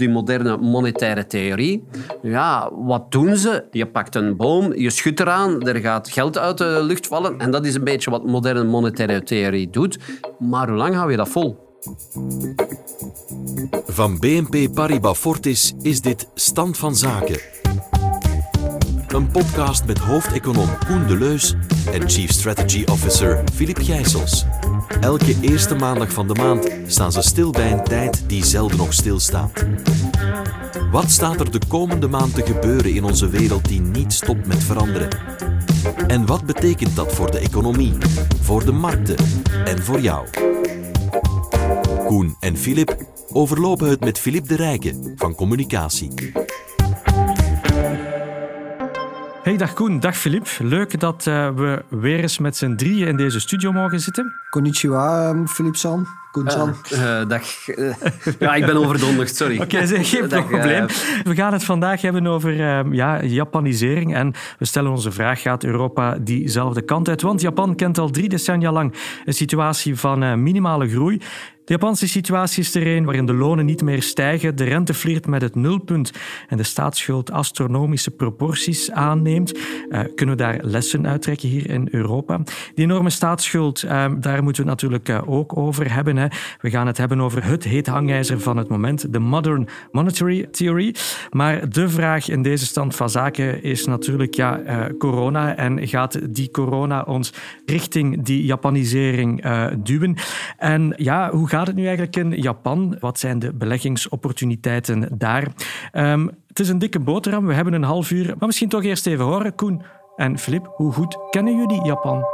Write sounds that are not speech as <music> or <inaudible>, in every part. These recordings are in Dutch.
die moderne monetaire theorie. Ja, wat doen ze? Je pakt een boom, je schudt eraan, er gaat geld uit de lucht vallen. En dat is een beetje wat moderne monetaire theorie doet. Maar hoe lang hou je dat vol? Van BNP Paribas Fortis is dit Stand van Zaken. Een podcast met hoofdeconoom Koen Deleus en Chief Strategy Officer Philippe Gijsels. Elke eerste maandag van de maand staan ze stil bij een tijd die zelden nog stilstaat. Wat staat er de komende maand te gebeuren in onze wereld die niet stopt met veranderen? En wat betekent dat voor de economie, voor de markten en voor jou? Koen en Filip overlopen het met Filip de Rijke van Communicatie. Hey, dag Koen, dag Filip. Leuk dat uh, we weer eens met z'n drieën in deze studio mogen zitten. Konnichiwa, Filip ehm, San. Koen-san. Uh, dag. Uh, <laughs> ja, ik ben overdonderd, sorry. Oké, okay, geen dag, probleem. We gaan het vandaag hebben over ja, Japanisering. En we stellen onze vraag, gaat Europa diezelfde kant uit? Want Japan kent al drie decennia lang een situatie van minimale groei. De Japanse situatie is er een waarin de lonen niet meer stijgen, de rente flirt met het nulpunt en de staatsschuld astronomische proporties aanneemt. Uh, kunnen we daar lessen uittrekken hier in Europa? Die enorme staatsschuld, uh, daar moeten we natuurlijk uh, ook over hebben. Hè. We gaan het hebben over het heet hangijzer van het moment, de Modern Monetary Theory. Maar de vraag in deze stand van zaken is natuurlijk ja, corona. En gaat die corona ons richting die Japanisering duwen? En ja, hoe gaat gaat het nu eigenlijk in Japan? Wat zijn de beleggingsopportuniteiten daar? Um, het is een dikke boterham, we hebben een half uur. Maar misschien toch eerst even horen, Koen en Filip, hoe goed kennen jullie Japan?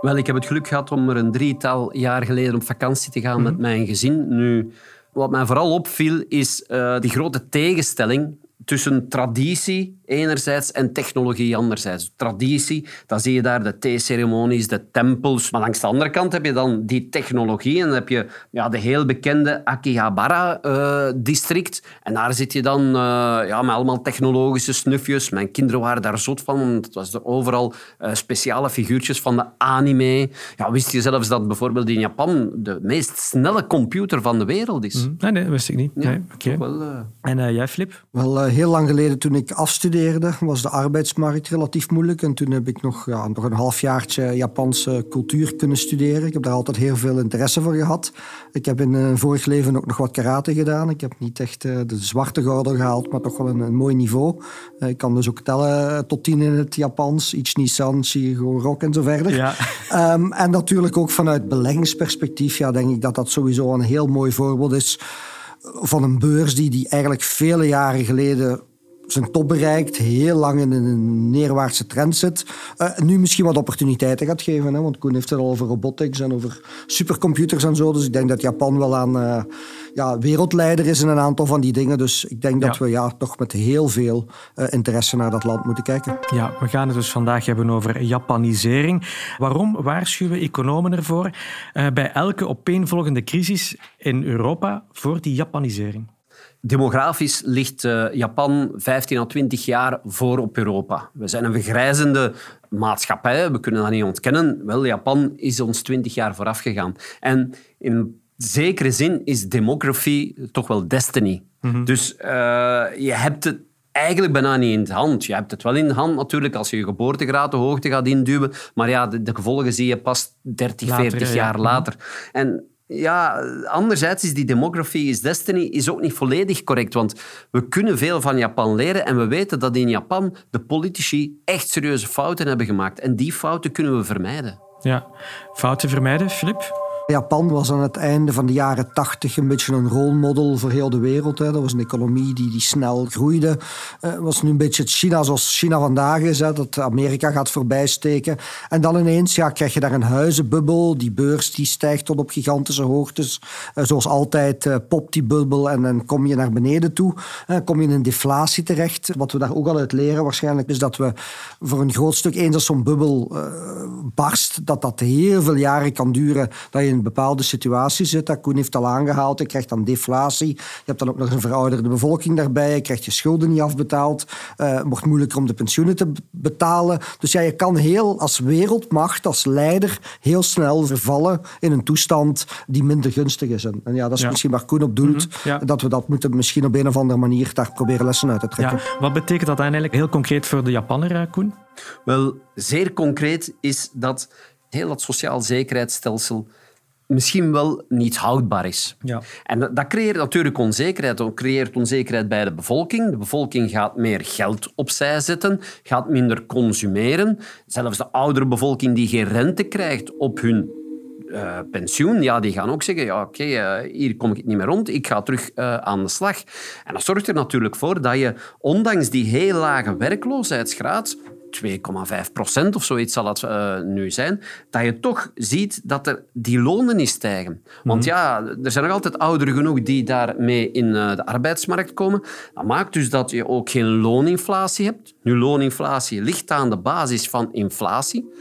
Wel, ik heb het geluk gehad om er een drietal jaar geleden op vakantie te gaan met mhm. mijn gezin. Nu, wat mij vooral opviel, is uh, die grote tegenstelling tussen traditie enerzijds en technologie anderzijds. Traditie, dan zie je daar de theeceremonies, de tempels. Maar langs de andere kant heb je dan die technologie en dan heb je ja, de heel bekende Akihabara-district. en daar zit je dan uh, ja, met allemaal technologische snufjes. Mijn kinderen waren daar zot van, want het was er overal uh, speciale figuurtjes van de anime. Ja, wist je zelfs dat bijvoorbeeld in Japan de meest snelle computer van de wereld is? Mm. Nee, nee, dat wist ik niet. Ja, nee, okay. wel, uh... En jij, Flip? Wel, heel lang geleden toen ik afstudeerde, was de arbeidsmarkt relatief moeilijk. En toen heb ik nog, ja, nog een halfjaartje Japanse cultuur kunnen studeren. Ik heb daar altijd heel veel interesse voor gehad. Ik heb in een vorig leven ook nog wat karate gedaan. Ik heb niet echt uh, de zwarte gordel gehaald, maar toch wel een, een mooi niveau. Uh, ik kan dus ook tellen eh, tot tien in het Japans. Ichi-san, Shigo, Rock en zo verder. Ja. Um, <laughs> en natuurlijk ook vanuit beleggingsperspectief ja, denk ik dat dat sowieso een heel mooi voorbeeld is van een beurs die, die eigenlijk vele jaren geleden zijn top bereikt, heel lang in een neerwaartse trend zit. Uh, nu misschien wat opportuniteiten gaat geven. Hè? Want Koen heeft het al over robotics en over supercomputers en zo. Dus ik denk dat Japan wel aan uh, ja, wereldleider is in een aantal van die dingen. Dus ik denk dat we ja, toch met heel veel uh, interesse naar dat land moeten kijken. Ja, we gaan het dus vandaag hebben over Japanisering. Waarom waarschuwen economen ervoor bij elke opeenvolgende crisis in Europa voor die Japanisering? Demografisch ligt uh, Japan 15 à 20 jaar voor op Europa. We zijn een vergrijzende maatschappij, we kunnen dat niet ontkennen. Wel, Japan is ons 20 jaar vooraf gegaan. En in zekere zin is demografie toch wel destiny. Mm Dus uh, je hebt het eigenlijk bijna niet in de hand. Je hebt het wel in de hand natuurlijk als je je geboortegraad de hoogte gaat induwen. Maar ja, de, de gevolgen zie je pas 30, 40 jaar later. En ja, anderzijds is die demography is destiny is ook niet volledig correct, want we kunnen veel van Japan leren en we weten dat in Japan de politici echt serieuze fouten hebben gemaakt. En die fouten kunnen we vermijden. Ja, fouten vermijden, Filip? Japan was aan het einde van de jaren tachtig een beetje een rolmodel voor heel de wereld. Hè. Dat was een economie die, die snel groeide. Uh, was nu een beetje het China zoals China vandaag is, dat Amerika gaat voorbijsteken. En dan ineens ja, krijg je daar een huizenbubbel. Die beurs die stijgt tot op gigantische hoogtes. Uh, zoals altijd uh, popt die bubbel en dan kom je naar beneden toe. kom je in een deflatie terecht. Wat we daar ook al uit leren waarschijnlijk is dat we voor een groot stuk, eens als zo'n bubbel barst, dat dat heel veel jaren kan duren. Dat in een bepaalde situatie zit, dat Koen heeft al aangehaald, je krijgt dan deflatie, je hebt dan ook nog een verouderde bevolking daarbij, je krijgt je schulden niet afbetaald, uh, het wordt moeilijker om de pensioenen te betalen. Dus ja, je kan heel als wereldmacht, als leider, heel snel vervallen in een toestand die minder gunstig is. En, ja, dat is misschien waar Koen op doelt, mhm, dat we dat moeten misschien op een of andere manier daar proberen lessen uit te trekken. Ja. Wat betekent dat eigenlijk heel concreet voor de Japanner, eh, Koen? Wel, zeer concreet is dat heel dat sociaal zekerheidsstelsel misschien wel niet houdbaar is. Ja. En dat creëert natuurlijk onzekerheid. Dat creëert onzekerheid bij de bevolking. De bevolking gaat meer geld opzij zetten, gaat minder consumeren. Zelfs de oudere bevolking die geen rente krijgt op hun uh, pensioen, ja, die gaan ook zeggen, ja, oké, okay, uh, hier kom ik niet meer rond, ik ga terug uh, aan de slag. En dat zorgt er natuurlijk voor dat je, ondanks die heel lage werkloosheidsgraad, 2,5 procent of zoiets zal het uh, nu zijn, dat je toch ziet dat er die lonen niet stijgen. Want mhm. ja, er zijn nog altijd ouderen genoeg die daarmee in uh, de arbeidsmarkt komen. Dat maakt dus dat je ook geen looninflatie hebt. Nu, looninflatie ligt aan de basis van inflatie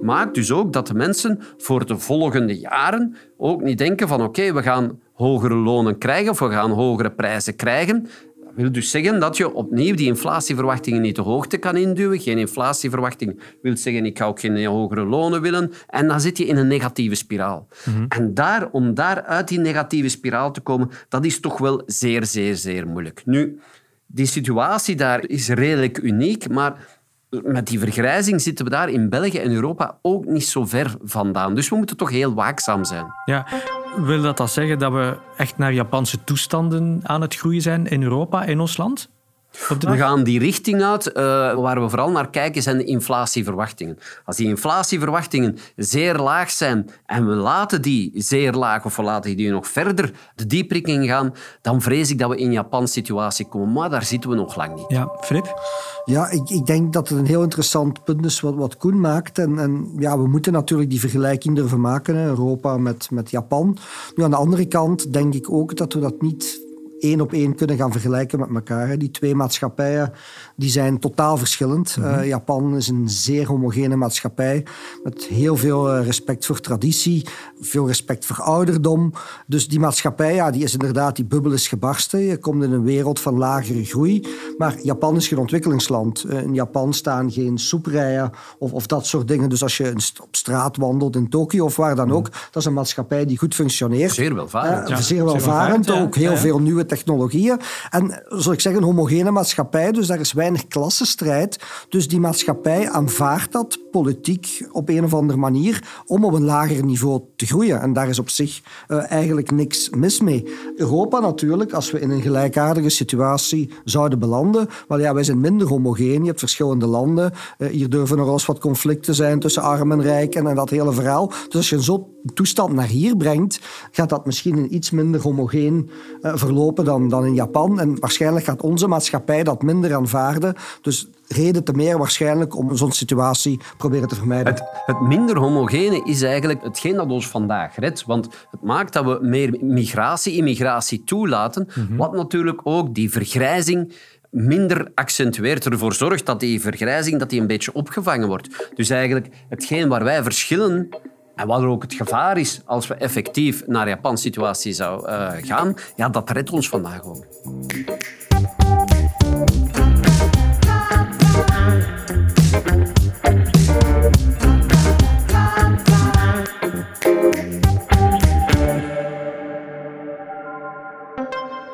maakt dus ook dat de mensen voor de volgende jaren ook niet denken van oké, we gaan hogere lonen krijgen of we gaan hogere prijzen krijgen. Wil dus zeggen dat je opnieuw die inflatieverwachtingen niet te hoogte kan induwen. Geen inflatieverwachting wil zeggen ik ga ook geen hogere lonen willen. En dan zit je in een negatieve spiraal. Mhm. En daar, om daar uit die negatieve spiraal te komen, dat is toch wel zeer, zeer, zeer moeilijk. Nu, die situatie daar is redelijk uniek, maar met die vergrijzing zitten we daar in België en Europa ook niet zo ver vandaan. Dus we moeten toch heel waakzaam zijn. Ja, wil dat dan zeggen dat we echt naar Japanse toestanden aan het groeien zijn in Europa, in ons land? We gaan die richting uit. Uh, waar we vooral naar kijken zijn de inflatieverwachtingen. Als die inflatieverwachtingen zeer laag zijn en we laten die zeer laag of we laten die nog verder de dieprik gaan, dan vrees ik dat we in een Japanse situatie komen. Maar daar zitten we nog lang niet. Ja, Filip? Ja, ik, ik denk dat het een heel interessant punt is wat, wat Koen maakt. En, en ja, we moeten natuurlijk die vergelijking durven maken, hè, Europa met, met Japan. Nu, aan de andere kant denk ik ook dat we dat niet één op één kunnen gaan vergelijken met elkaar. Die twee maatschappijen die zijn totaal verschillend. Mm Japan is een zeer homogene maatschappij met heel veel eh, respect voor traditie, veel respect voor ouderdom. Dus die maatschappij, ja, die is inderdaad, die bubbel is gebarsten. Je komt in een wereld van lagere groei. Maar Japan is geen ontwikkelingsland. Eh, in Japan staan geen soeprijen of, of dat soort dingen. Dus als je op straat wandelt in Tokio of waar dan mhm. ook, dat is een maatschappij die goed functioneert. Zeer welvarend. Uh, zeer welvarend, ook heel veel nieuwe technologieën. En, zal ik zeggen, een homogene maatschappij, dus daar is weinig klassenstrijd. Dus die maatschappij aanvaardt dat politiek op een of andere manier om op een lager niveau te groeien. En daar is op zich uh, eigenlijk niks mis mee. Europa natuurlijk, als we in een gelijkaardige situatie zouden belanden, wel ja, wij zijn minder homogeen. Je hebt verschillende landen. Uh, hier durven nog eens wat conflicten zijn tussen arm en rijk en, en dat hele verhaal. Dus als je zo'n toestand naar hier brengt, gaat dat misschien een iets minder homogeen uh, verlopen dan, dan in Japan. En waarschijnlijk gaat onze maatschappij dat minder aanvaarden. Dus reden te meer waarschijnlijk om zo'n situatie proberen te vermijden. Het, het, minder homogene is eigenlijk hetgeen dat ons vandaag redt. Want het maakt dat we meer migratie, immigratie toelaten, mhm. wat natuurlijk ook die vergrijzing minder accentueert, ervoor zorgt dat die vergrijzing dat die een beetje opgevangen wordt. Dus eigenlijk hetgeen waar wij verschillen en wat er ook het gevaar is als we effectief naar Japanse situatie zou uh, gaan, ja, dat redt ons vandaag ook.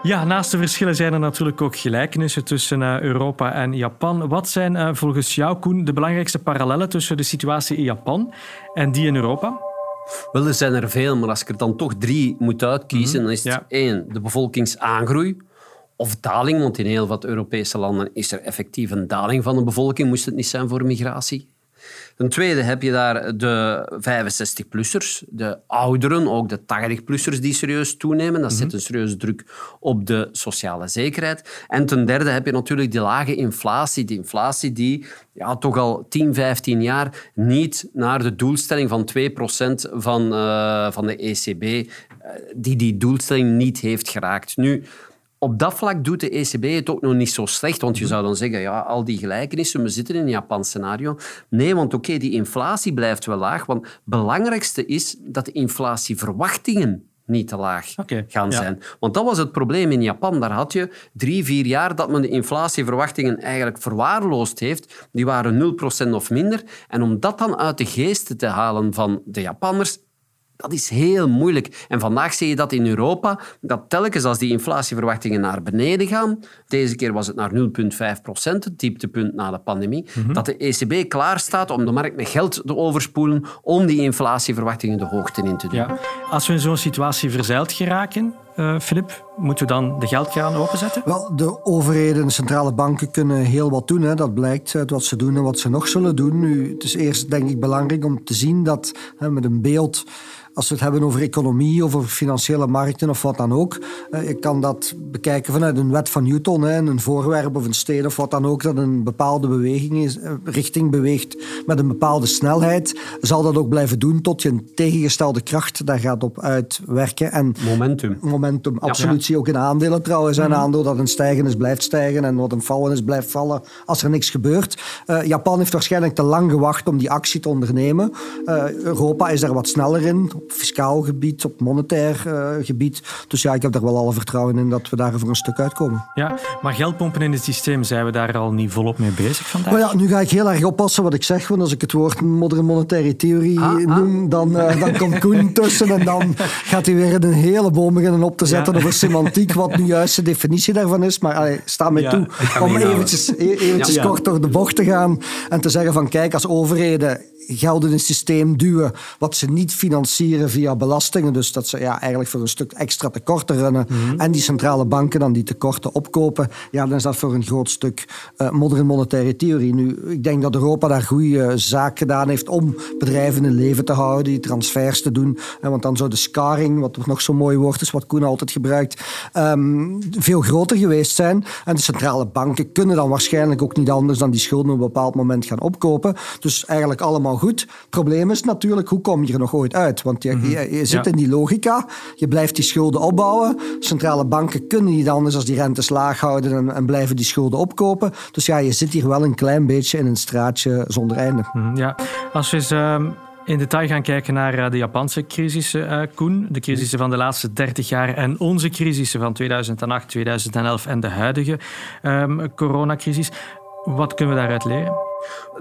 Ja, naast de verschillen zijn er natuurlijk ook gelijkenissen tussen uh, Europa en Japan. Wat zijn uh, volgens jou, Koen, de belangrijkste parallellen tussen de situatie in Japan en die in Europa? Wel, er zijn er veel, maar als ik er dan toch drie moet uitkiezen, mm dan is het één, de bevolkingsaangroei of daling, want in heel wat Europese landen is er effectief een daling van de bevolking, moest het niet zijn voor migratie. Ten tweede heb je daar de 65-plussers, de ouderen, ook de 80-plussers die serieus toenemen. Dat zet mhm. een serieuze druk op de sociale zekerheid. En ten derde heb je natuurlijk die lage inflatie. Die inflatie die ja, toch al 10, 15 jaar niet naar de doelstelling van 2% van, uh, van de ECB, uh, die die doelstelling niet heeft geraakt. Nu, op dat vlak doet de ECB het ook nog niet zo slecht. Want je zou dan zeggen, ja, al die gelijkenissen, we zitten in een Japans scenario. Nee, want oké, die inflatie blijft wel laag. Want het belangrijkste is dat de inflatieverwachtingen niet te laag gaan zijn. Want dat was het probleem in Japan. Daar had je drie, vier jaar dat men de inflatieverwachtingen eigenlijk verwaarloosd heeft. Die waren 0% of minder. En om dat dan uit de geesten te halen van de Japanners, dat is heel moeilijk. En vandaag zie je dat in Europa, dat telkens als die inflatieverwachtingen naar beneden gaan, deze keer was het naar 0,5 procent, het dieptepunt na de pandemie, mhm. dat de ECB klaar staat om de markt met geld te overspoelen om die inflatieverwachtingen de hoogte in te doen. Ja. Als we in zo'n situatie verzeild geraken, uh, Filip, moeten we dan de geldkraan openzetten? Wel, de overheden en centrale banken kunnen heel wat doen. Hè. Dat blijkt uit wat ze doen en wat ze nog zullen doen. Nu, het is eerst denk ik belangrijk om te zien dat hè, met een beeld als we het hebben over economie of over financiële markten of wat dan ook. Eh, ik kan dat bekijken vanuit een wet van Newton. Hè, een voorwerp of een steen of wat dan ook dat een bepaalde beweging is, eh, richting beweegt met een bepaalde snelheid. Zal dat ook blijven doen tot je een tegengestelde kracht daar gaat op uitwerken. En momentum. Momentum, absoluut. Zie ook in aandelen trouwens. Een mhm. aandeel dat een stijgen is, blijft stijgen. En wat een vallen is, blijft vallen als er niks gebeurt. Uh, Japan heeft waarschijnlijk te lang gewacht om die actie te ondernemen. Europa is daar wat sneller in fiscaal gebied, op monetair uh, gebied. Dus ja, ik heb daar wel alle vertrouwen in dat we daar voor een stuk uitkomen. Ja, maar geldpompen in het systeem, zijn we daar al niet volop mee bezig vandaag? Maar ja, nu ga ik heel erg oppassen wat ik zeg, want als ik het woord moderne monetaire theorie ah, ah. noem, dan, dan komt Koen <laughs> tussen en dan gaat hij weer een hele boom beginnen op te zetten over semantiek, wat nu juist de definitie daarvan is. Maar allee, sta mij toe om eventjes, e-, eventjes kort door de bocht te gaan en te zeggen van kijk, als overheden geld in het systeem duwen wat ze niet financieren via belastingen. Dus dat ze ja, eigenlijk voor een stuk extra tekorten runnen. Mhm. En die centrale banken dan die tekorten opkopen. Ja, dan is dat voor een groot stuk uh, moderne monetaire theorie. Nu, ik denk dat Europa daar goede zaak gedaan heeft om bedrijven in leven te houden, die transfers te doen. En want dan zou de scaring, wat nog zo'n mooi woord is, wat Altijd gebruikt, um, veel groter geweest zijn. En de centrale banken kunnen dan waarschijnlijk ook niet anders dan die schulden op een bepaald moment gaan opkopen. Dus eigenlijk allemaal goed. Het probleem is natuurlijk, hoe kom je er nog ooit uit? Want je, mhm. je, zit in die logica, je blijft die schulden opbouwen. Centrale banken kunnen niet anders als die rentes laag houden en, en, blijven die schulden opkopen. Dus ja, je zit hier wel een klein beetje in een straatje zonder einde. Mhm, ja, als we eens... Ehm, in detail gaan kijken naar eh, de Japanse crisissen, uh, Koen. De crisissen van de laatste 30 jaar en onze crisissen van 2008, 2011 en de huidige um, coronacrisis. Wat kunnen we daaruit leren?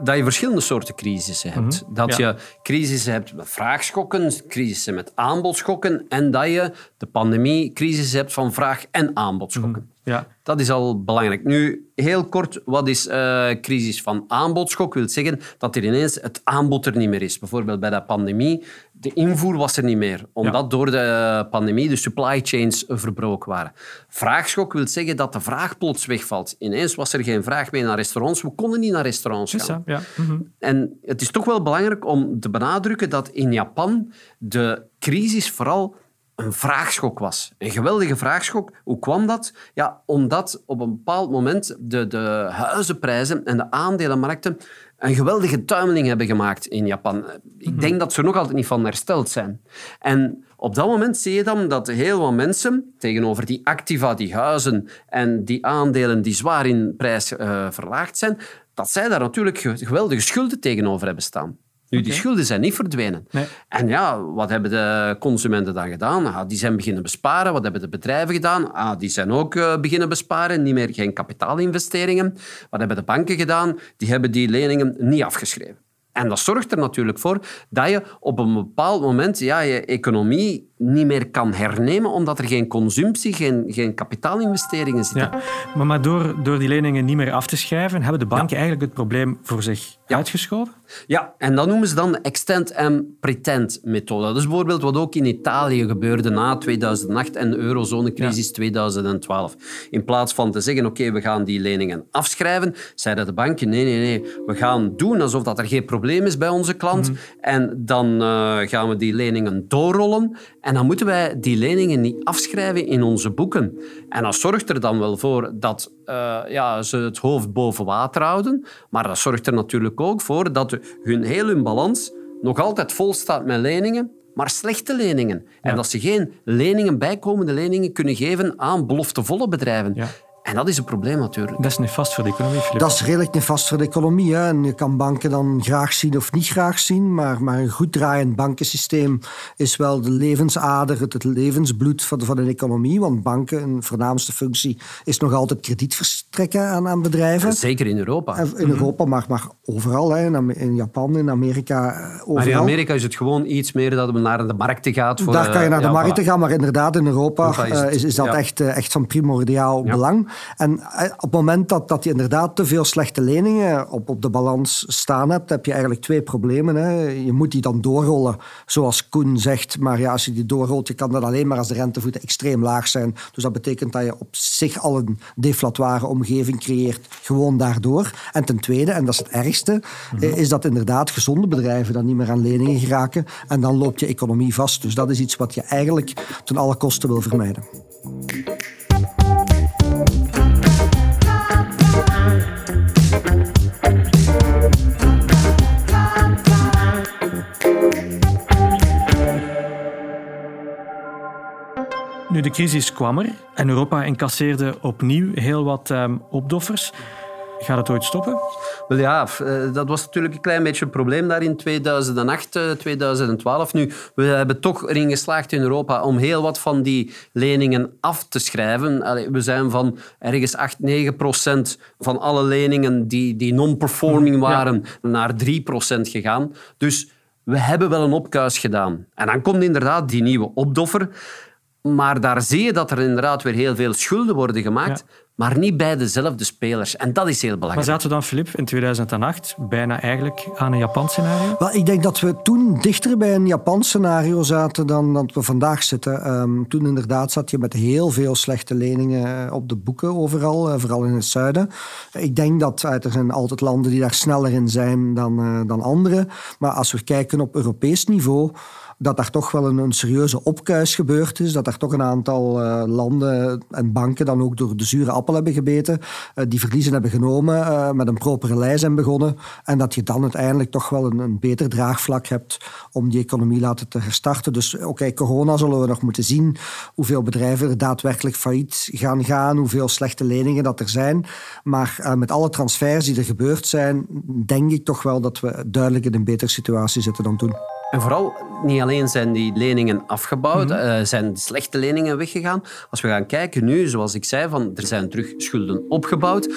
Dat je verschillende soorten crisissen hebt. Mhm. Dat je crisissen hebt met vraagschokken, crisissen met aanbodschokken en dat je de pandemie crisis hebt van vraag- en aanbodschokken. Mhm. Ja. Dat is al belangrijk. Nu, heel kort, wat is uh, crisis van aanbodschok? wil zeggen dat er ineens het aanbod er niet meer is. Bijvoorbeeld bij de pandemie, de invoer was er niet meer, omdat door de pandemie de supply chains verbroken waren. Vraagschok wil zeggen dat de vraag plots wegvalt. Ineens was er geen vraag meer naar restaurants. We konden niet naar restaurants gaan. Ja. Mhm. En het is toch wel belangrijk om te benadrukken dat in Japan de crisis vooral een vraagschok was. Een geweldige vraagschok. Hoe kwam dat? Ja, omdat op een bepaald moment de, de huizenprijzen en de aandelenmarkten een geweldige tuimeling hebben gemaakt in Japan. Ik mhm. denk dat ze er nog altijd niet van hersteld zijn. En op dat moment zie je dan dat heel veel mensen tegenover die activa, die huizen en die aandelen die zwaar in prijs uh, verlaagd zijn, dat zij daar natuurlijk geweldige schulden tegenover hebben staan. Nu, die schulden zijn niet verdwenen. Nee. En ja, wat hebben de consumenten dan gedaan? Ah, die zijn beginnen besparen. Wat hebben de bedrijven gedaan? Ah, die zijn ook uh, beginnen besparen. Niet meer geen kapitaalinvesteringen. Wat hebben de banken gedaan? Die hebben die leningen niet afgeschreven. En dat zorgt er natuurlijk voor dat je op een bepaald moment ja, je economie niet meer kan hernemen, omdat er geen consumptie, geen, geen kapitaalinvesteringen zitten. Ja, maar, maar door, door die leningen niet meer af te schrijven, hebben de banken eigenlijk het probleem voor zich uitgeschoven? Ja, en dat noemen ze dan de extend en pretend methode. Dat is bijvoorbeeld wat ook in Italië gebeurde na 2008 en de eurozonecrisis 2012. In plaats van te zeggen, oké, we gaan die leningen afschrijven, zeiden de banken, nee, nee, nee, we gaan doen alsof dat er geen probleem is bij onze klant mhm. en dan uh, gaan we die leningen doorrollen en dan moeten wij die leningen niet afschrijven in onze boeken. En dat zorgt er dan wel voor dat uh, ja, ze het hoofd boven water houden. Maar dat zorgt er natuurlijk ook voor dat hun heel hun balans nog altijd vol staat met leningen maar slechte leningen. En dat ze geen leningen, bijkomende leningen kunnen geven aan beloftevolle bedrijven. Ja. En dat is een probleem natuurlijk. Dat is nefast voor de economie. Dat is redelijk nefast voor de economie. Hè. En je kan banken dan graag zien of niet graag zien. Maar, maar een goed draaiend bankensysteem is wel de levensader, het, het levensbloed van de, van een economie. Want banken, hun voornaamste functie, is nog altijd krediet verstrekken aan, aan bedrijven. Zeker in Europa. En In Europa, maar, maar overal. Hè. In, in Japan, in Amerika, eh, overal. Maar in Amerika is het gewoon iets meer dat men naar de markten gaat. Voor, Daar kan je eh, naar de ja, markten gaan, maar inderdaad in Europa Europa is is, het- is, is dat ja. echt, eh, echt van primordiaal belang. En eh, op het moment dat, dat je inderdaad te veel slechte leningen op, op de balans staan hebt, heb je eigenlijk twee problemen. Hè. Je moet die dan doorrollen, zoals Koen zegt. Maar ja, als je die doorrolt, je kan dat alleen maar als de rentevoeten extreem laag zijn. Dus dat betekent dat je op zich al een deflatoire omgeving creëert, gewoon daardoor. En ten tweede, en dat is het ergste, eh, is dat inderdaad gezonde bedrijven dan niet meer aan leningen geraken. En dan loopt je economie vast. Dus dat is iets wat je eigenlijk ten alle kosten wil vermijden. Nu, de crisis kwam er en Europa incasseerde opnieuw heel wat ehm, opdoffers. Gaat het ooit stoppen? Wel ja, eh, dat was natuurlijk een klein beetje een probleem daar in 2008, eh, 2012. Nu, we hebben toch erin geslaagd in Europa om heel wat van die leningen af te schrijven. Allee, we zijn van ergens 8, 9 procent van alle leningen die, die non-performing waren naar 3 procent gegaan. Dus we hebben wel een opkuis gedaan. En dan komt inderdaad die nieuwe opdoffer. Maar daar zie je dat er inderdaad weer heel veel schulden worden gemaakt, maar niet bij dezelfde spelers. En dat is heel Maar belangrijk. zaten we dan, Filip, in 2008 bijna eigenlijk aan een Japan-scenario? Wel, ik denk dat we toen dichter bij een Japans scenario zaten dan dat we vandaag zitten. Ehm, toen inderdaad zat je met heel veel slechte leningen eh, op de boeken overal, eh, vooral in het zuiden. Ik denk dat eh, er zijn altijd landen die daar sneller in zijn dan, eh, dan andere. Maar als we kijken op Europees niveau dat daar toch wel een, een serieuze opkuis gebeurd is. Dat daar toch een aantal eh, landen en banken dan ook door de zure appel hebben gebeten. eh, die verliezen hebben genomen, eh, met een propere lei zijn begonnen. En dat je dan uiteindelijk toch wel een, een beter draagvlak hebt om die economie laten te herstarten. Dus oké, corona zullen we nog moeten zien hoeveel bedrijven er daadwerkelijk failliet gaan gaan, hoeveel slechte leningen dat er zijn. Maar met alle transfers die er gebeurd zijn, denk ik toch wel dat we duidelijk in een betere situatie zitten dan toen. En vooral, niet alleen zijn die leningen afgebouwd, eh, zijn de slechte leningen weggegaan. Als we gaan kijken nu, zoals ik zei, van, er zijn terug schulden opgebouwd.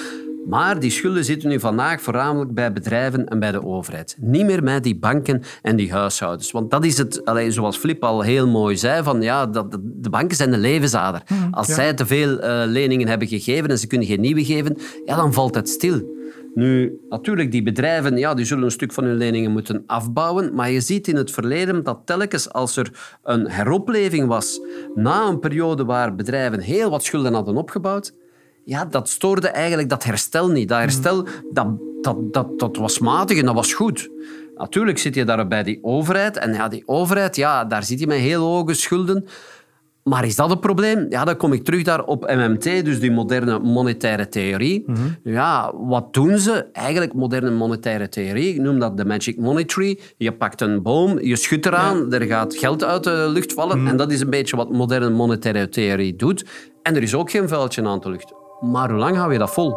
Maar die schulden zitten nu vandaag voornamelijk bij bedrijven en bij de overheid. Niet meer bij die banken en die huishoudens. Want dat is het, zoals Flip al heel mooi zei, van, ja, dat, de banken zijn de levensader. Als zij te veel eh, leningen hebben gegeven en ze kunnen geen nieuwe geven, ja, dan valt het stil. Nu, natuurlijk, die bedrijven ja, die zullen een stuk van hun leningen moeten afbouwen. Maar je ziet in het verleden dat telkens als er een heropleving was na een periode waar bedrijven heel wat schulden hadden opgebouwd, ja, dat stoorde eigenlijk dat herstel niet. Dat herstel dat, dat, dat, dat was matig en dat was goed. Natuurlijk zit je daar bij die overheid. En ja, die overheid, ja, daar zit je met heel hoge schulden. Maar is dat het probleem? Ja, dan kom ik terug daar op MMT, dus die moderne monetaire theorie. Ja, wat doen ze? Eigenlijk moderne monetaire theorie. Ik noem dat de magic money tree. Je pakt een boom, je schudt eraan, er gaat geld uit de lucht vallen. En dat is een beetje wat moderne monetaire theorie doet. En er is ook geen vuiltje aan de lucht. Maar hoe lang hou je dat vol?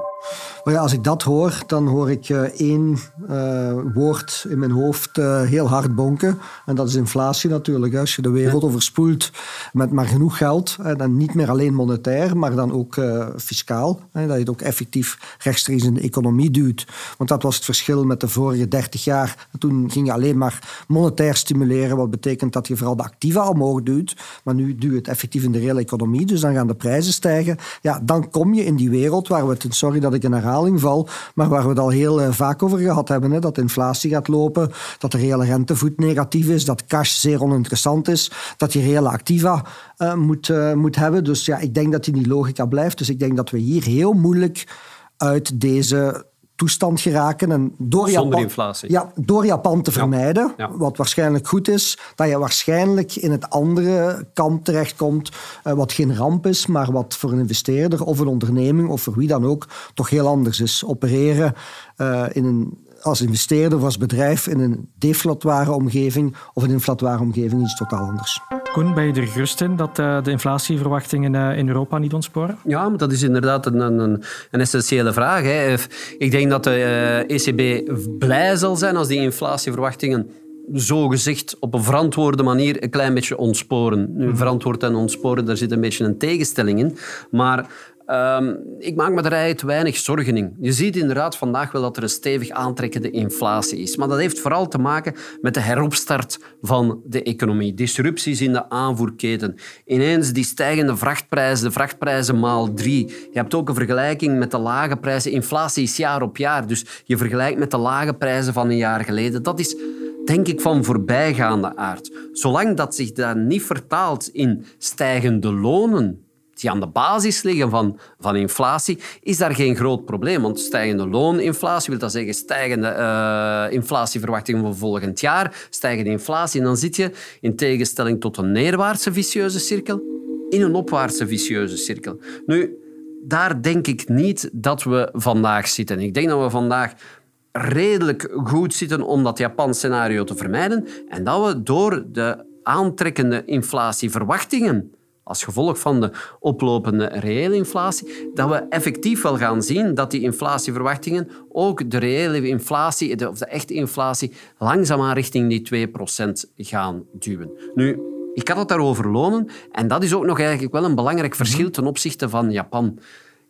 Maar ja, als ik dat hoor, dan hoor ik eh, één eh, woord in mijn hoofd eh, heel hard bonken. En dat is inflatie natuurlijk. Als je de wereld overspoelt met maar genoeg geld, dan niet meer alleen monetair, maar dan ook fiscaal. Hè, dat je het ook effectief rechtstreeks in de economie duwt. Want dat was het verschil met de vorige 30 jaar. Toen ging je alleen maar monetair stimuleren, wat betekent dat je vooral de activa omhoog duwt. Maar nu duw je het effectief in de reële economie, dus dan gaan de prijzen stijgen. Ja, dan kom je in die wereld waar we het, sorry dat ik in herhaling val, maar waar we het al heel eh, vaak over gehad hebben. Hè, dat inflatie gaat lopen, dat de reële rentevoet negatief is, dat cash zeer oninteressant is, dat je reële activa eh, moet, eh, moet hebben. Dus ja, ik denk dat die logica blijft. Dus ik denk dat we hier heel moeilijk uit deze toestand geraken. En door Zonder Japan, inflatie. Ja, door Japan te vermijden, Ja. wat waarschijnlijk goed is, dat je waarschijnlijk in het andere kamp terechtkomt, eh, wat geen ramp is, maar wat voor een investeerder of een onderneming of voor wie dan ook toch heel anders is. Opereren eh, in een als investeerder of als bedrijf in een deflatoire omgeving of een inflatoire omgeving iets totaal anders. Koen, ben je er gerust in dat uh, de inflatieverwachtingen uh, in Europa niet ontsporen? Ja, maar dat is inderdaad een, een, een essentiële vraag. Hè. Ik denk dat de ECB blij zal zijn als die inflatieverwachtingen zo gezegd op een verantwoorde manier een klein beetje ontsporen. Nu, verantwoord en ontsporen, daar zit een beetje een tegenstelling in. Maar um, ik maak me er eigenlijk weinig zorgen in. Je ziet inderdaad vandaag wel dat er een stevig aantrekkende inflatie is. Maar dat heeft vooral te maken met de heropstart van de economie. Disrupties in de aanvoerketen. Ineens die stijgende vrachtprijzen, de vrachtprijzen maal drie. Je hebt ook een vergelijking met de lage prijzen. Inflatie is jaar op jaar. Dus je vergelijkt met de lage prijzen van een jaar geleden. Dat is denk ik, van voorbijgaande aard. Zolang dat zich dat niet vertaalt in stijgende lonen, die aan de basis liggen van, van inflatie, is daar geen groot probleem. Want stijgende looninflatie wil dat zeggen stijgende uh, inflatieverwachtingen voor volgend jaar, stijgende inflatie. En dan zit je, in tegenstelling tot een neerwaartse vicieuze cirkel, in een opwaartse vicieuze cirkel. Nu, daar denk ik niet dat we vandaag zitten. Ik denk dat we vandaag redelijk goed zitten om dat Japan-scenario te vermijden en dat we door de aantrekkende inflatieverwachtingen als gevolg van de oplopende reële inflatie, dat we effectief wel gaan zien dat die inflatieverwachtingen ook de reële inflatie, de, of de echte inflatie, langzaamaan richting die 2% gaan duwen. Nu, ik had het daarover lonen en dat is ook nog eigenlijk wel een belangrijk verschil ten opzichte van Japan.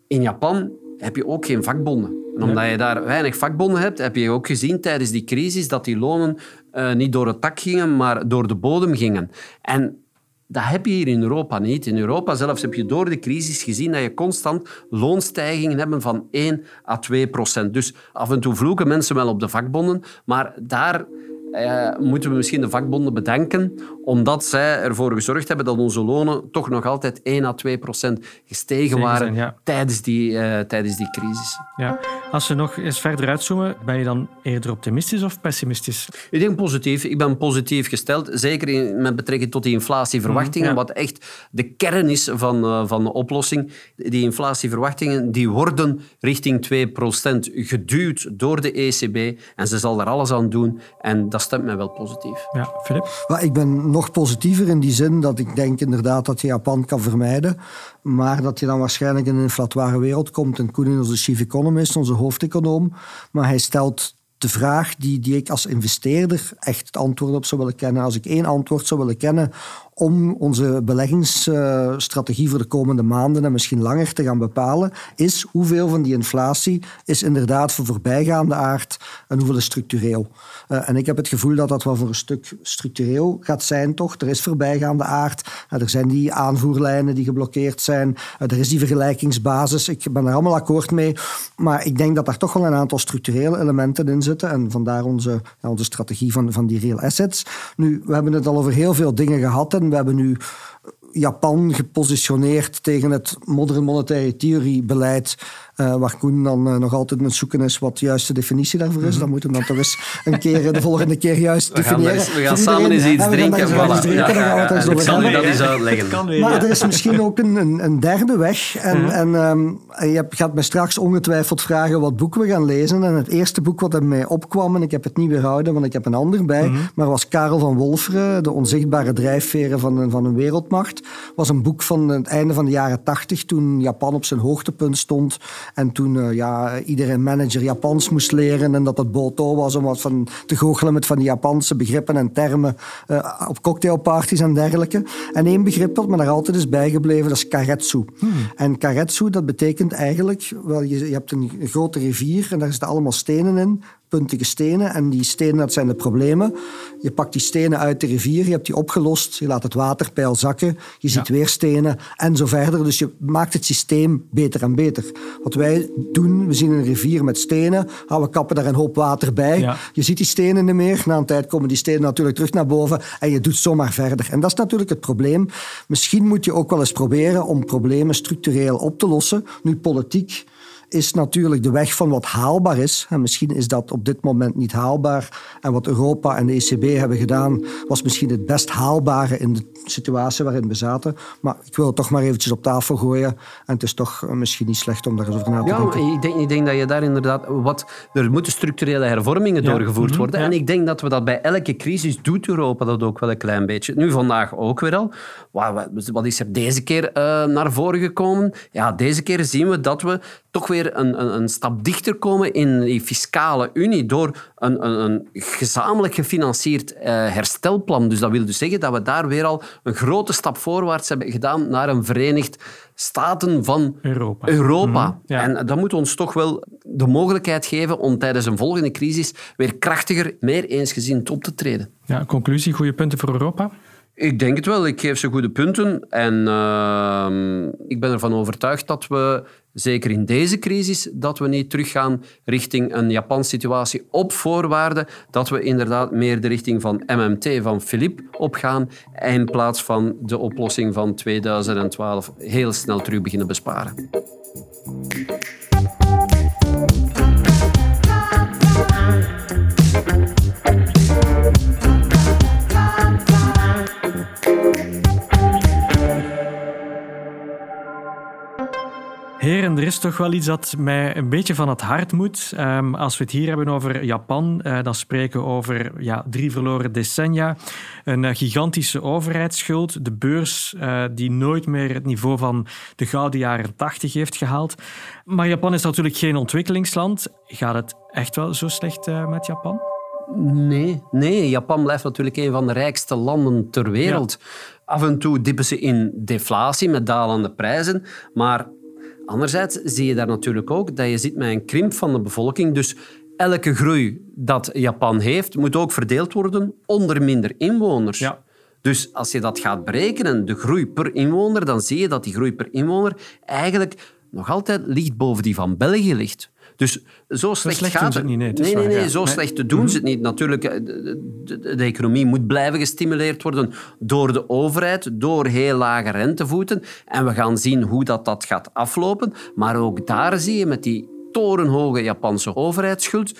In Japan heb je ook geen vakbonden. En omdat je daar weinig vakbonden hebt, heb je ook gezien tijdens die crisis dat die lonen uh, niet door het tak gingen, maar door de bodem gingen. En dat heb je hier in Europa niet. In Europa zelfs heb je door de crisis gezien dat je constant loonstijgingen hebt van 1 à 2 procent. Dus af en toe vloeken mensen wel op de vakbonden, maar daar uh, moeten we misschien de vakbonden bedanken, omdat zij ervoor gezorgd hebben dat onze lonen toch nog altijd 1 à 2 procent gestegen waren tijdens, die, uh, tijdens die crisis. Ja. Als we nog eens verder uitzoomen, ben je dan eerder optimistisch of pessimistisch? Ik denk positief. Ik ben positief gesteld, zeker in, met betrekking tot die inflatieverwachtingen, mm, wat echt de kern is van, uh, van de oplossing. Die inflatieverwachtingen die worden richting 2 procent geduwd door de ECB en ze zal er alles aan doen en dat stemt mij wel positief. Ja, Filip? ik ben nog positiever in die zin dat ik denk inderdaad dat je Japan kan vermijden, maar dat je dan waarschijnlijk in een inflatoire wereld komt. En Koen is onze chief economist, onze hoofdeconoom, maar hij stelt de vraag die, die ik als investeerder echt het antwoord op zou willen kennen. Als ik één antwoord zou willen kennen om onze beleggingsstrategie voor de komende maanden en misschien langer te gaan bepalen, is hoeveel van die inflatie is inderdaad voor voorbijgaande aard en hoeveel is structureel. Uh, en ik heb het gevoel dat dat wel voor een stuk structureel gaat zijn, toch? Er is voorbijgaande aard, uh, er zijn die aanvoerlijnen die geblokkeerd zijn, uh, er is die vergelijkingsbasis. Ik ben daar allemaal akkoord mee, maar ik denk dat daar toch wel een aantal structurele elementen in zitten en vandaar onze, onze strategie van, van die real assets. Nu, we hebben het al over heel veel dingen gehad we hebben nu Japan gepositioneerd tegen het modern monetary theory beleid uh, waar Koen dan uh, nog altijd met zoeken is wat de juiste definitie daarvoor is. Mm -hmm. Dan moeten we dan toch eens een keer de volgende keer juist we definiëren. Gaan we gaan samen eens iets drinken. Voilà. Eens drinken, ja, ja, ja. Ik zal u dat eens uitleggen. <laughs> Weer, maar er is misschien ook een, een, een derde weg. En, mm -hmm. en um, je gaat mij straks ongetwijfeld vragen wat boek we gaan lezen. En het eerste boek wat er mij opkwam, en ik heb het niet weerhouden, want ik heb een ander bij, mm -hmm. maar was Karel van Wolferen, De onzichtbare drijfveren van een, van een wereldmacht. was een boek van het einde van de jaren tachtig, toen Japan op zijn hoogtepunt stond en toen uh, ja, iedere manager Japans moest leren en dat het boto was om wat van te goochelen met van die Japanse begrippen en termen uh, op cocktailparties en dergelijke. En één begrip dat me daar altijd is bijgebleven, dat is karetsu. Hmm. En karetsu, dat betekent eigenlijk, wel, je, je hebt een grote rivier en daar zitten allemaal stenen in puntige stenen. En die stenen, dat zijn de problemen. Je pakt die stenen uit de rivier, je hebt die opgelost, je laat het waterpeil zakken, je ziet weer stenen en zo verder. Dus je maakt het systeem beter en beter. Wat wij doen, we zien een rivier met stenen, we kappen daar een hoop water bij. Je ziet die stenen niet meer. Na een tijd komen die stenen natuurlijk terug naar boven en je doet zomaar verder. En dat is natuurlijk het probleem. Misschien moet je ook wel eens proberen om problemen structureel op te lossen. Nu, politiek is natuurlijk de weg van wat haalbaar is. En misschien is dat op dit moment niet haalbaar. En wat Europa en de ECB hebben gedaan, was misschien het best haalbare in de situatie waarin we zaten. Maar ik wil het toch maar eventjes op tafel gooien. En het is toch misschien niet slecht om daar eens over na te ja, denken. Ik denk, ik denk dat je daar inderdaad... Wat, er moeten structurele hervormingen doorgevoerd Mhm. worden. Ja. En ik denk dat we dat bij elke crisis doet Europa dat ook wel een klein beetje. Nu vandaag ook weer al. Wat wat is er deze keer eh, naar voren gekomen? Ja, deze keer zien we dat we toch weer een, een, een stap dichter komen in die fiscale unie door een, een, een gezamenlijk gefinancierd eh, herstelplan. Dus dat wil dus zeggen dat we daar weer al een grote stap voorwaarts hebben gedaan naar een verenigd staten van Europa. Europa. Mhm, ja. En dat moet ons toch wel de mogelijkheid geven om tijdens een volgende crisis weer krachtiger, meer eensgezind op te treden. Ja, conclusie, goede punten voor Europa? Ik denk het wel. Ik geef ze goede punten. En ehm, ik ben ervan overtuigd dat we, zeker in deze crisis, dat we niet teruggaan richting een Japanse situatie op voorwaarde dat we inderdaad meer de richting van MMT, van Philippe, opgaan in plaats van de oplossing van 2012 heel snel terug beginnen besparen. Toch wel iets dat mij een beetje van het hart moet. Ehm, als we het hier hebben over Japan, eh, dan spreken we over ja, drie verloren decennia, een eh, gigantische overheidsschuld, de beurs eh, die nooit meer het niveau van de gouden jaren 80 heeft gehaald. Maar Japan is natuurlijk geen ontwikkelingsland. Gaat het echt wel zo slecht met Japan? Nee, nee, Japan blijft natuurlijk een van de rijkste landen ter wereld. Af en toe dippen ze in deflatie met dalende prijzen, maar anderzijds zie je daar natuurlijk ook dat je zit met een krimp van de bevolking. Dus elke groei dat Japan heeft, moet ook verdeeld worden onder minder inwoners. Ja. Dus als je dat gaat berekenen, de groei per inwoner, dan zie je dat die groei per inwoner eigenlijk nog altijd licht boven die van België ligt. Dus zo slecht, slecht gaat het niet, nee, het nee, nee, waar, nee, ja. zo Nee. Slecht doen ze het niet. Natuurlijk, eh, de, de, de economie moet blijven gestimuleerd worden door de overheid, door heel lage rentevoeten. En we gaan zien hoe dat, dat gaat aflopen. Maar ook daar zie je met die torenhoge Japanse overheidsschuld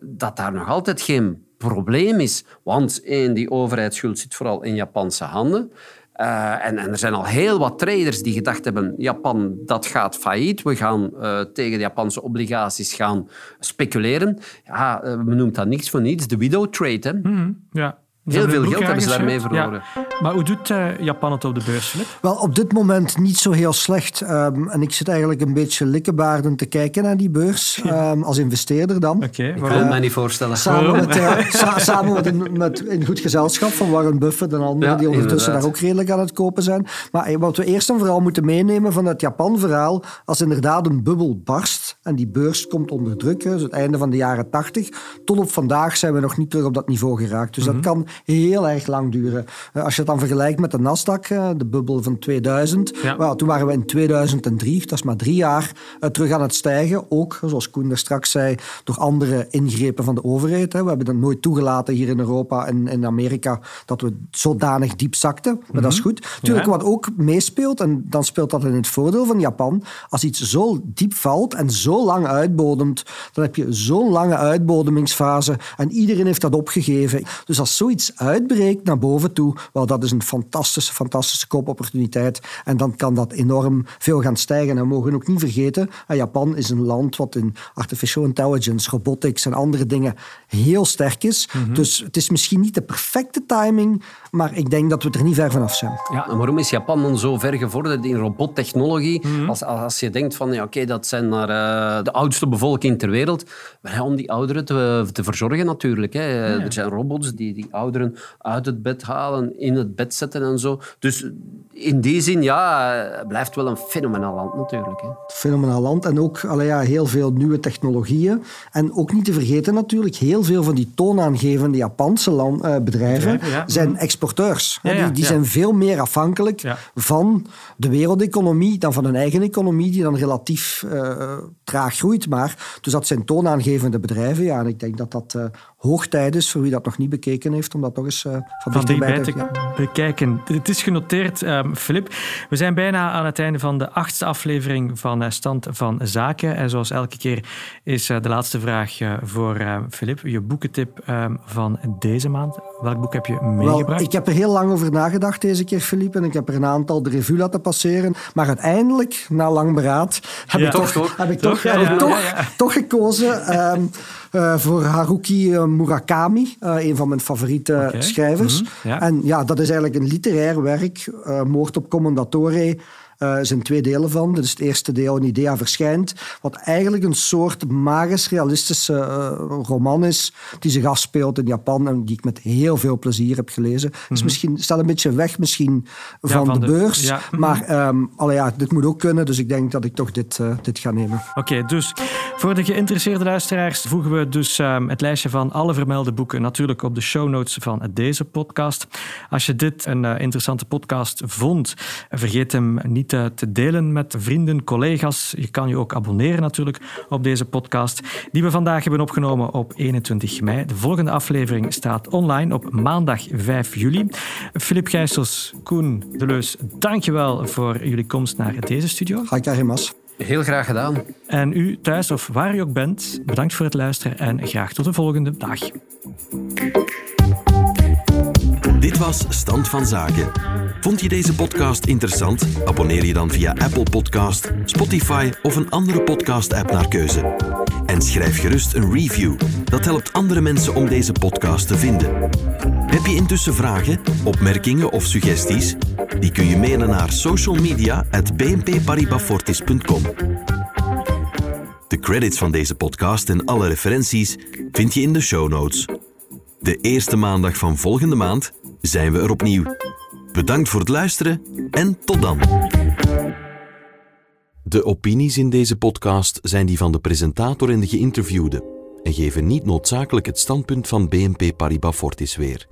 dat daar nog altijd geen probleem is. Want één, die overheidsschuld zit vooral in Japanse handen. Eh, en, er zijn al heel wat traders die gedacht hebben, Japan, dat gaat failliet. We gaan eh, tegen de Japanse obligaties gaan speculeren. Ja, eh, men noemt dat niks voor niets. De widow trade. Hè. Ja. Ze Heel veel geld hebben ze daarmee verloren. Ja. Maar hoe doet eh, Japan het op de beurs? Wel, op dit moment niet zo heel slecht. Ehm, en ik zit eigenlijk een beetje likkebaarden te kijken naar die beurs. <laughs> ehm, als investeerder dan. Oké, Ik wil waarom? het mij niet voorstellen. Samen, met, <laughs> sa- samen met, een, met goed gezelschap van Warren Buffett en anderen Ja, die ondertussen inderdaad. daar ook redelijk aan het kopen zijn. Maar eh, wat we eerst en vooral moeten meenemen van het Japan-verhaal, als inderdaad een bubbel barst en die beurs komt onder druk, dus het einde van de jaren 80, tot op vandaag zijn we nog niet terug op dat niveau geraakt. Dus dat kan heel erg lang duren. Eh, als je het dan vergelijkt met de Nasdaq, eh, de bubbel van 2000, Ja. toen waren we in 2003, dat is maar drie jaar, eh, terug aan het stijgen. Ook, zoals Koen daar straks zei, door andere ingrepen van de overheid. We hebben dat nooit toegelaten hier in Europa en in Amerika dat we zodanig diep zakten. Maar dat is goed. Natuurlijk, Ja. wat ook meespeelt, en dan speelt dat in het voordeel van Japan, als iets zo diep valt en zo lang uitbodemt, dan heb je zo'n lange uitbodemingsfase en iedereen heeft dat opgegeven. Dus als zoiets uitbreekt naar boven toe, wel, dat is een fantastische, fantastische koopopportuniteit. En dan kan dat enorm veel gaan stijgen. En we mogen ook niet vergeten, eh, Japan is een land wat in artificial intelligence, robotics en andere dingen heel sterk is. Dus het is misschien niet de perfecte timing, maar ik denk dat we er niet ver vanaf zijn. Ja, en waarom is Japan dan zo ver gevorderd in robottechnologie? Als, als je denkt van, ja, oké, dat zijn maar eh, de oudste bevolking ter wereld. Maar ja, om die ouderen te, te verzorgen natuurlijk. Hè. Er zijn robots die die ouderen uit het bed halen, in het bed zetten en zo. Dus in die zin, ja, het blijft wel een fenomenaal land natuurlijk. Hè. fenomenaal land. En ook allee, ja, heel veel nieuwe technologieën. En ook niet te vergeten natuurlijk, heel veel van die toonaangevende Japanse land, eh, bedrijven Bedrijven, ja. zijn exporteurs. Ja, ja, die zijn veel meer afhankelijk van de wereldeconomie dan van hun eigen economie, die dan relatief eh, traag groeit. Maar, dus dat zijn toonaangevende bedrijven. Ja, en ik denk dat dat eh, hoog tijd is voor wie dat nog niet bekeken heeft, om dat toch eens eh, van, van dichterbij te ja. bekijken. Het is genoteerd, ehm, Filip. We zijn bijna aan het einde van de achtste aflevering van Stand van Zaken. En zoals elke keer is de laatste vraag voor eh, Filip. Je boekentip ehm, van deze maand. Welk boek heb je meegebracht? Ik heb er heel lang over nagedacht deze keer, Philippe. En ik heb er een aantal de revue laten passeren. Maar uiteindelijk, na lang beraad, heb Ja. ik toch, heb ik Toch, toch, ja, heb ik toch, toch gekozen ehm, eh, voor Haruki eh, Murakami. eh, een van mijn favoriete schrijvers. Mhm, ja. En ja, dat is eigenlijk een literair werk. eh, Moord op Commendatore. Eh zijn twee delen van. Dit is het eerste deel, een idea verschijnt. Wat eigenlijk een soort magisch realistische eh, roman is. Die zich afspeelt in Japan en die ik met heel veel plezier heb gelezen. Is misschien, staat een beetje weg misschien van, van de, de- beurs. ja. Maar allee, ja, dit moet ook kunnen. Dus ik denk dat ik toch dit, eh, dit ga nemen. Oké, dus voor de geïnteresseerde luisteraars voegen we dus ehm, het lijstje van alle vermelde boeken natuurlijk op de show notes van deze podcast. Als je dit een interessante podcast vond, vergeet hem niet te delen met vrienden, collega's. Je kan je ook abonneren natuurlijk op deze podcast, die we vandaag hebben opgenomen op 21 mei. De volgende aflevering staat online op maandag 5 juli. Filip Gijsels, Koen Deleus, dankjewel voor jullie komst naar deze studio. Haikarimas. Heel graag gedaan. En u thuis of waar u ook bent, bedankt voor het luisteren en graag tot de volgende dag. Dit was Stand van Zaken. Vond je deze podcast interessant? Abonneer je dan via Apple Podcast, Spotify of een andere podcast-app naar keuze. En schrijf gerust een review. Dat helpt andere mensen om deze podcast te vinden. Heb je intussen vragen, opmerkingen of suggesties? Die kun je mailen naar socialmedia.bnpparibafortis.com. De credits van deze podcast en alle referenties vind je in de show notes. De eerste maandag van volgende maand zijn we er opnieuw. Bedankt voor het luisteren en tot dan. De opinies in deze podcast zijn die van de presentator en de geïnterviewde en geven niet noodzakelijk het standpunt van BNP Paribas Fortis weer.